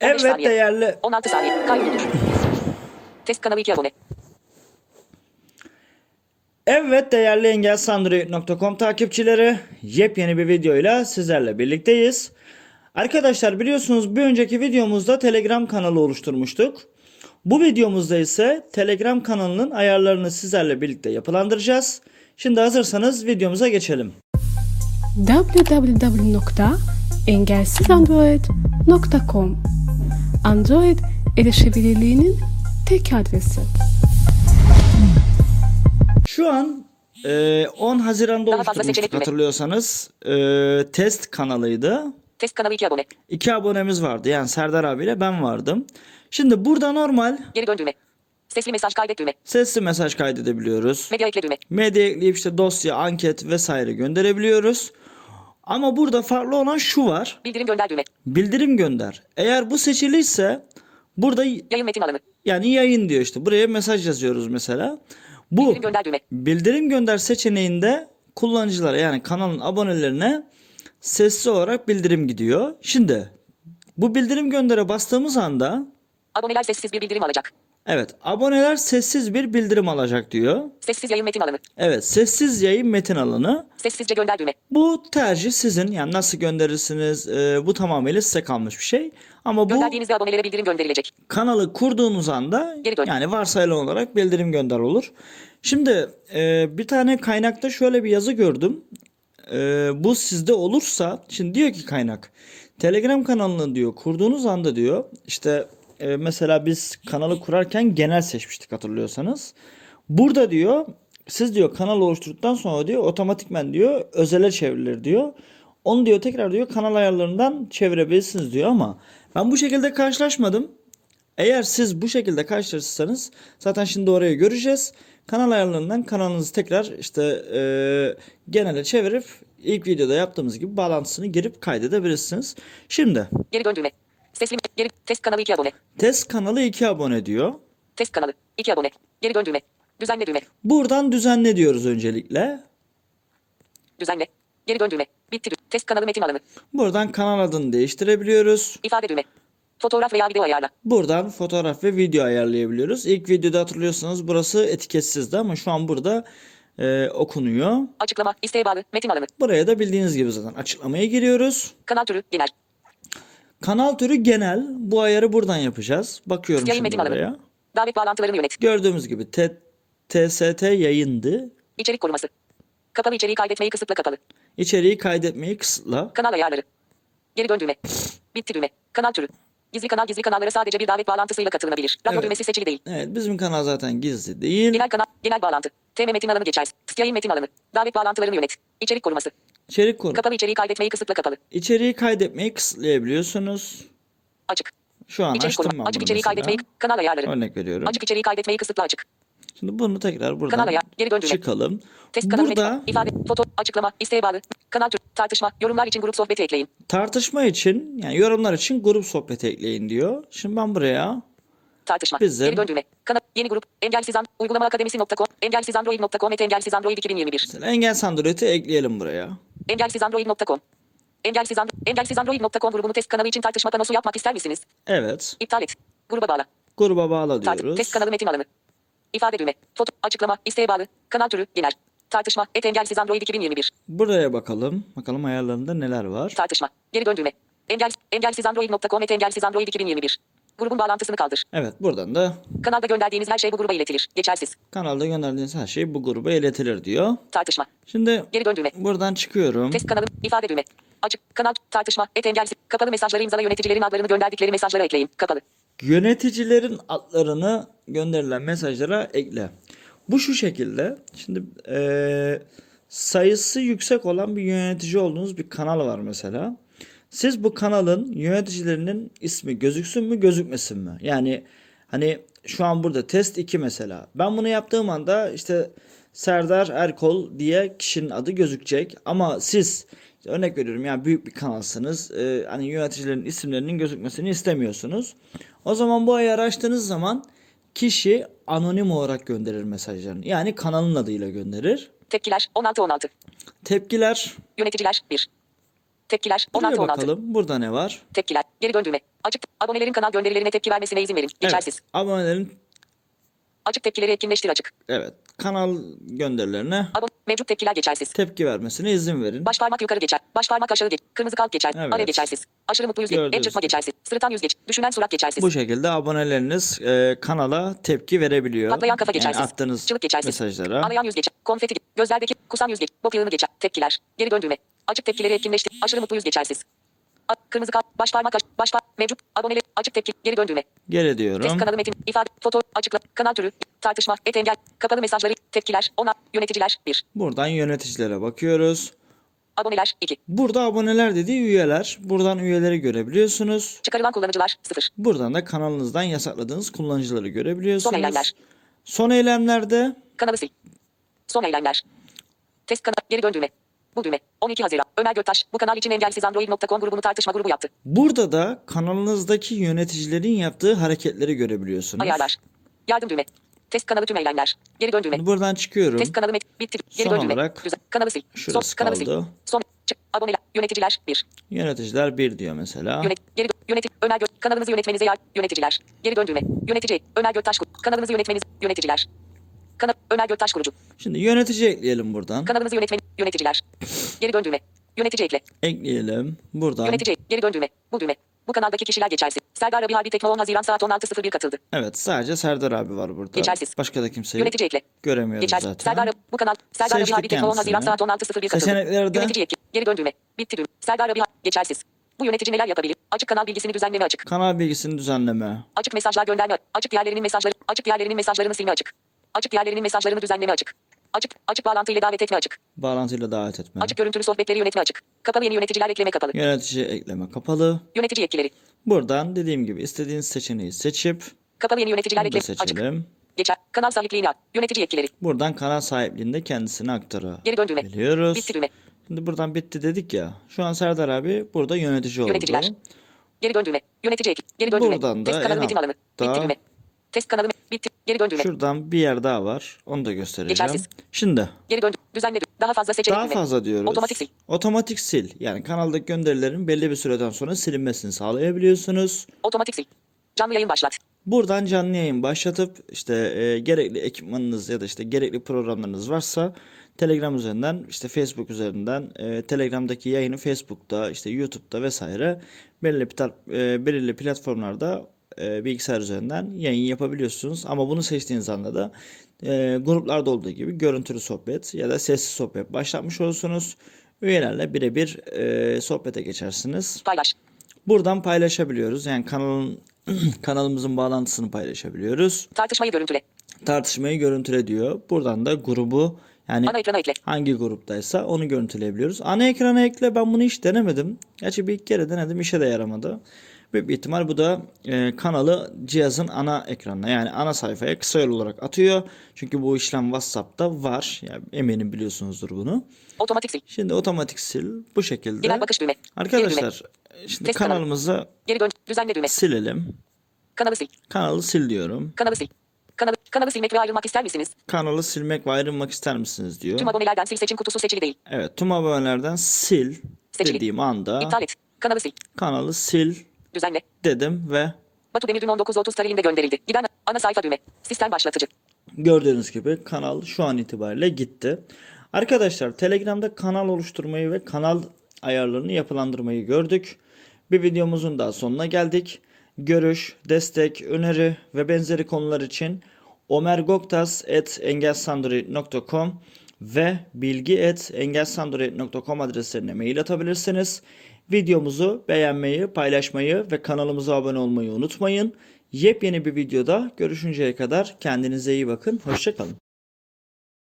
Evet saniye. değerli 16 saniye. Kaydedilir. Test kanalı 2 abone. Evet değerli engelsandroid.com takipçileri yepyeni bir videoyla sizlerle birlikteyiz. Arkadaşlar biliyorsunuz bir önceki videomuzda Telegram kanalı oluşturmuştuk. Bu videomuzda ise Telegram kanalının ayarlarını sizlerle birlikte yapılandıracağız. Şimdi hazırsanız videomuza geçelim. www.engelsizandroid.com Android erişebilirliğinin tek adresi. Şu an e, 10 Haziran'da Daha fazla oluşturmuştuk seçenek mi? hatırlıyorsanız. E, test kanalıydı. Test kanalı 2 abone. İki abonemiz vardı yani Serdar abiyle ben vardım. Şimdi burada normal Geri dön düğme. Sesli mesaj kaydet düğme. sesli mesaj kaydedebiliyoruz. Medya ekle düğme. Medya ekleyip işte dosya, anket vesaire gönderebiliyoruz. Ama burada farklı olan şu var. Bildirim gönder düğme. Bildirim gönder. Eğer bu seçiliyse burada Yayın metin alanı. yani yayın diyor işte. Buraya mesaj yazıyoruz mesela. Bu Bildirim gönder düğme. bildirim gönder seçeneğinde kullanıcılara yani kanalın abonelerine sesli olarak bildirim gidiyor. Şimdi bu bildirim göndere bastığımız anda Aboneler sessiz bir bildirim alacak. Evet aboneler sessiz bir bildirim alacak diyor. Sessiz yayın metin alanı. Evet sessiz yayın metin alanı. Sessizce gönder düğme. Bu tercih sizin yani nasıl gönderirsiniz e, bu tamamıyla size kalmış bir şey. Ama bu Gönderdiğinizde abonelere bildirim gönderilecek. kanalı kurduğunuz anda Geri dön. yani varsayılan olarak bildirim gönder olur. Şimdi e, bir tane kaynakta şöyle bir yazı gördüm. E, bu sizde olursa şimdi diyor ki kaynak Telegram kanalını diyor kurduğunuz anda diyor işte e, mesela biz kanalı kurarken genel seçmiştik hatırlıyorsanız. Burada diyor siz diyor kanal oluşturduktan sonra diyor otomatikmen diyor özele çevrilir diyor. Onu diyor tekrar diyor kanal ayarlarından çevirebilirsiniz diyor ama ben bu şekilde karşılaşmadım. Eğer siz bu şekilde karşılaşırsanız zaten şimdi oraya göreceğiz. Kanal ayarlarından kanalınızı tekrar işte e, genele çevirip ilk videoda yaptığımız gibi bağlantısını girip kaydedebilirsiniz. Şimdi Geri dön Sesli geri test kanalı 2 abone. test kanalı 2 abone diyor. Test kanalı 2 abone. Geri dön düğme. Düzenle düğme. Buradan düzenle diyoruz öncelikle. Düzenle. Geri dön düğme. Bitti. Test kanalı metin alanı. Buradan kanal adını değiştirebiliyoruz. İfade düğme. Fotoğraf veya video ayarla. Buradan fotoğraf ve video ayarlayabiliyoruz. İlk videoda hatırlıyorsanız burası etiketsizdi ama şu an burada e, okunuyor. Açıklama. isteğe bağlı. Metin alanı. Buraya da bildiğiniz gibi zaten açıklamaya giriyoruz. Kanal türü. Genel. Kanal türü genel. Bu ayarı buradan yapacağız. Bakıyorum Yayın şimdi metin alanı. oraya. Davet bağlantılarını yönet. Gördüğümüz gibi T- TST yayındı. İçerik koruması. Kapalı içeriği kaydetmeyi kısıtla kapalı. İçeriği kaydetmeyi kısıtla. Kanal ayarları. Geri dön düğme. Bitti düğme. Kanal türü. Gizli kanal gizli kanallara sadece bir davet bağlantısıyla katılınabilir. Radyo Evet. düğmesi seçili değil. Evet bizim kanal zaten gizli değil. Genel kanal, genel bağlantı. TM metin alanı geçersiz. Yayın metin alanı. Davet bağlantılarını yönet. İçerik koruması. İçerik konu. Kapalı içeriği kaydetmeyi kısıtla kapalı. İçeriği kaydetmeyi kısıtlayabiliyorsunuz. Açık. Şu an İçerik açtım ben Açık bunu içeriği mesela. kaydetmeyi kanal ayarları. Örnek veriyorum. Açık içeriği kaydetmeyi kısıtla açık. Şimdi bunu tekrar buradan Kanal ayar. Geri dön düğme. çıkalım. Test kanalı Burada metin, ifade, foto, açıklama, isteğe bağlı. Kanal türü, tartışma, yorumlar için grup sohbeti ekleyin. tartışma için yani yorumlar için grup sohbeti ekleyin diyor. Şimdi ben buraya Tartışma. Bizim- Geri dön düğme. Kanal, yeni grup, engelsiz an, uygulama akademisi.com, engelsizandroid.com et engelsiz android 2021. mesela engel sandaleti ekleyelim buraya. Engelsizandroid.com. Engelsiz, and, engelsizandroid.com grubunu test kanalı için tartışma panosu yapmak ister misiniz? Evet. İptal et. Gruba bağla. Gruba bağla Tart, diyoruz. test kanalı metin alanı. İfade düğme. Foto, açıklama, isteğe bağlı. Kanal türü, genel. Tartışma, et engelsiz android 2021. Buraya bakalım. Bakalım ayarlarında neler var. Tartışma. Geri dön düğme. Engel, engelsizandroid.com et engelsiz android 2021. Grubun bağlantısını kaldır. Evet buradan da Kanalda gönderdiğiniz her şey bu gruba iletilir. Geçersiz. kanalda gönderdiğiniz her şey bu gruba iletilir diyor. Tartışma. Şimdi Geri dön düğme. buradan çıkıyorum. Test kanalı, ifade düğme. Açık, kanal, tartışma, et engelsiz. Kapalı mesajları imzala yöneticilerin adlarını gönderdikleri mesajlara ekleyin. Kapalı. Yöneticilerin adlarını gönderilen mesajlara ekle. Bu şu şekilde. Şimdi eee, sayısı yüksek olan bir yönetici olduğunuz bir kanal var mesela. Siz bu kanalın yöneticilerinin ismi gözüksün mü gözükmesin mi? Yani hani şu an burada test 2 mesela. Ben bunu yaptığım anda işte Serdar Erkol diye kişinin adı gözükecek. Ama siz örnek veriyorum yani büyük bir kanalsınız. Ee, hani yöneticilerin isimlerinin gözükmesini istemiyorsunuz. O zaman bu ayarı açtığınız zaman kişi anonim olarak gönderir mesajlarını. Yani kanalın adıyla gönderir. Tepkiler, 16-16. Tepkiler Yöneticiler, 1. Tepkiler. Buraya 16 16. bakalım. Burada ne var? Tepkiler. Geri dön düğme. Açık. Abonelerin kanal gönderilerine tepki vermesine izin verin. Geçersiz. Evet. Abonelerin Açık tepkileri etkinleştir açık. evet kanal gönderilerine Abone mevcut tepkiler geçersiz. tepki vermesine izin verin. Baş parmak yukarı geçer. Baş parmak aşağı geç. Kırmızı kalp geçer. Evet. Araya geçersiz. Aşırı mutlu yüz geç. Gördüğünüz El çırpma geçersiz. Sırıtan yüz geç. Düşünen surat geçersiz. Bu şekilde aboneleriniz e, kanala tepki verebiliyor. Patlayan kafa geçersiz. Yani attığınız Çığlık geçersiz. mesajlara. Ağlayan yüz geç. Konfeti geç. Gözlerdeki kusan yüz geç. Bok yağını geçer. Tepkiler. Geri dön düğme. Açık tepkileri etkinleştir. Aşırı mutlu yüz geçersiz. A- kırmızı kalp. Baş parmak aş. Baş par- Mevcut. Aboneler. Açık tepki. Geri dön düğme. Geri diyorum. Test kanalı metin. ifade. Foto. Açıkla. Kanal türü. Tartışma. Et engel. Kapalı mesajları. Tepkiler. Ona. Yöneticiler. 1. Buradan yöneticilere bakıyoruz. Aboneler. 2. Burada aboneler dediği üyeler. Buradan üyeleri görebiliyorsunuz. Çıkarılan kullanıcılar. 0. Buradan da kanalınızdan yasakladığınız kullanıcıları görebiliyorsunuz. Son eylemler. Son eylemlerde Kanalı sil. Son eylemler. Test kanalı. Geri dön düğme. Bu düğme. 12 Haziran. Ömer Göktaş. Bu kanal için engelsiz Android.com grubunu tartışma grubu yaptı. burada da kanalınızdaki yöneticilerin yaptığı hareketleri görebiliyorsunuz. Ayarlar. Yardım düğme. Test kanalı tüm eylemler. Geri dön düğme. Şimdi buradan çıkıyorum. Test kanalı met. Bitti. Geri Son dön düğme. olarak Düzen. Kanalı sil. şurası Son. Kanalı sil. kaldı. Son. Çık. Aboneler. Yöneticiler. 1. Yöneticiler 1 diyor mesela. Yönet. Geri dön. Yönetim. Ömer Gök. Kanalınızı yönetmenize yar. Yöneticiler. Geri dön düğme. Yönetici. Ömer Göktaş. Kanalınızı yönetmeniz. Yöneticiler. Kanal. Ömer Göktaş kurucu. Şimdi yönetici ekleyelim buradan. Kanalınızı yönetmeni. Yöneticiler. Geri dön düğme. Yönetici ekle. Ekleyelim. Buradan. Yönetici. Geri dön düğme. Bu düğme. Bu kanaldaki kişiler geçersiz. Serdar Abi Harbi Tekno 10 Haziran saat 16.01 katıldı. Evet sadece Serdar abi var burada. Geçersiz. Başka da kimseyi Yönetici ekle. göremiyoruz Geçer. zaten. Serdar Abi- bu kanal Serdar Abi Seçtik Harbi Tekno 10 Haziran saat 16.01 katıldı. Seçeneklerde- Yönetici ekle. Geri dön düğme. Bitti düğme. Serdar Abi geçersiz. Bu yönetici neler yapabilir? Açık kanal bilgisini düzenleme açık. Kanal bilgisini düzenleme. Açık mesajlar gönderme. Açık diğerlerinin mesajları. Açık diğerlerinin mesajlarını silme açık. Açık diğerlerinin mesajlarını düzenleme açık. Açık açık bağlantı ile davet etme açık. Bağlantıyla davet etme. Açık görüntülü sohbetleri yönetme açık. Kapalı yeni yöneticiler ekleme kapalı. Yönetici ekleme kapalı. Yönetici yetkileri. Buradan dediğim gibi istediğiniz seçeneği seçip Kapalı yeni yöneticiler ekleme açık. seçelim. Geçer. Kanal sahipliğini al. Yönetici yetkileri. Buradan kanal sahipliğinde kendisine aktarabiliyoruz. Geri dön düğme. Bitti düğme. Şimdi buradan bitti dedik ya. Şu an Serdar abi burada yönetici oldu. Yöneticiler. Geri dön düğme. Yönetici ekle. Geri dön düğme. Buradan da Test kanalı metin alanı. Bitti düğme. Test kanalı bitti. Geri dön düğme. Şuradan bir yer daha var. Onu da göstereceğim. Geçersiz. Şimdi Geri dön. Düzenle. Daha fazla seçenek daha fazla diyoruz. Otomatik sil. Otomatik sil. Yani kanaldaki gönderilerin belli bir süreden sonra silinmesini sağlayabiliyorsunuz. Otomatik sil. Canlı yayın başlat. Buradan canlı yayın başlatıp işte e, gerekli ekipmanınız ya da işte gerekli programlarınız varsa Telegram üzerinden işte Facebook üzerinden e, Telegram'daki yayını Facebook'ta işte YouTube'da vesaire belirli, e, belirli platformlarda e, bilgisayar üzerinden yayın yapabiliyorsunuz. Ama bunu seçtiğiniz anda da e, gruplarda olduğu gibi görüntülü sohbet ya da sessiz sohbet başlatmış olursunuz. Üyelerle birebir e, sohbete geçersiniz. Paylaş. Buradan paylaşabiliyoruz. Yani kanalın kanalımızın bağlantısını paylaşabiliyoruz. Tartışmayı görüntüle. Tartışmayı görüntüle diyor. Buradan da grubu yani Ana ekrana ekle. hangi gruptaysa onu görüntüleyebiliyoruz. Ana ekrana ekle ben bunu hiç denemedim. Gerçi bir iki kere denedim işe de yaramadı. Büyük bir ihtimal bu da e, kanalı cihazın ana ekranına yani ana sayfaya kısa yol olarak atıyor. Çünkü bu işlem WhatsApp'ta var. Yani eminim biliyorsunuzdur bunu. Otomatik sil. Şimdi otomatik sil bu şekilde. Genel bakış düğme. Geri düğme. Arkadaşlar şimdi Test kanalı. kanalımıza Geri dön. Düzenle düğme. silelim. Kanalı sil. Kanalı sil diyorum. Kanalı sil. Kanalı, kanalı silmek ve ayrılmak ister misiniz? Kanalı silmek ve ayrılmak ister misiniz diyor. Tüm abonelerden sil seçim kutusu seçili değil. Evet tüm abonelerden sil Seçili. dediğim anda İptal et. Kanalı sil. kanalı sil Düzenle. dedim ve Batu Demir dün 19.30 tarihinde gönderildi. Giden ana sayfa düğme. Sistem başlatıcı. gördüğünüz gibi kanal şu an itibariyle gitti. Arkadaşlar Telegram'da kanal oluşturmayı ve kanal ayarlarını yapılandırmayı gördük. Bir videomuzun daha sonuna geldik. Görüş, destek, öneri ve benzeri konular için omergoktas.engelsandroid.com ve bilgi.engelsandroid.com adreslerine mail atabilirsiniz. Videomuzu beğenmeyi, paylaşmayı ve kanalımıza abone olmayı unutmayın. Yepyeni bir videoda görüşünceye kadar kendinize iyi bakın. Hoşçakalın.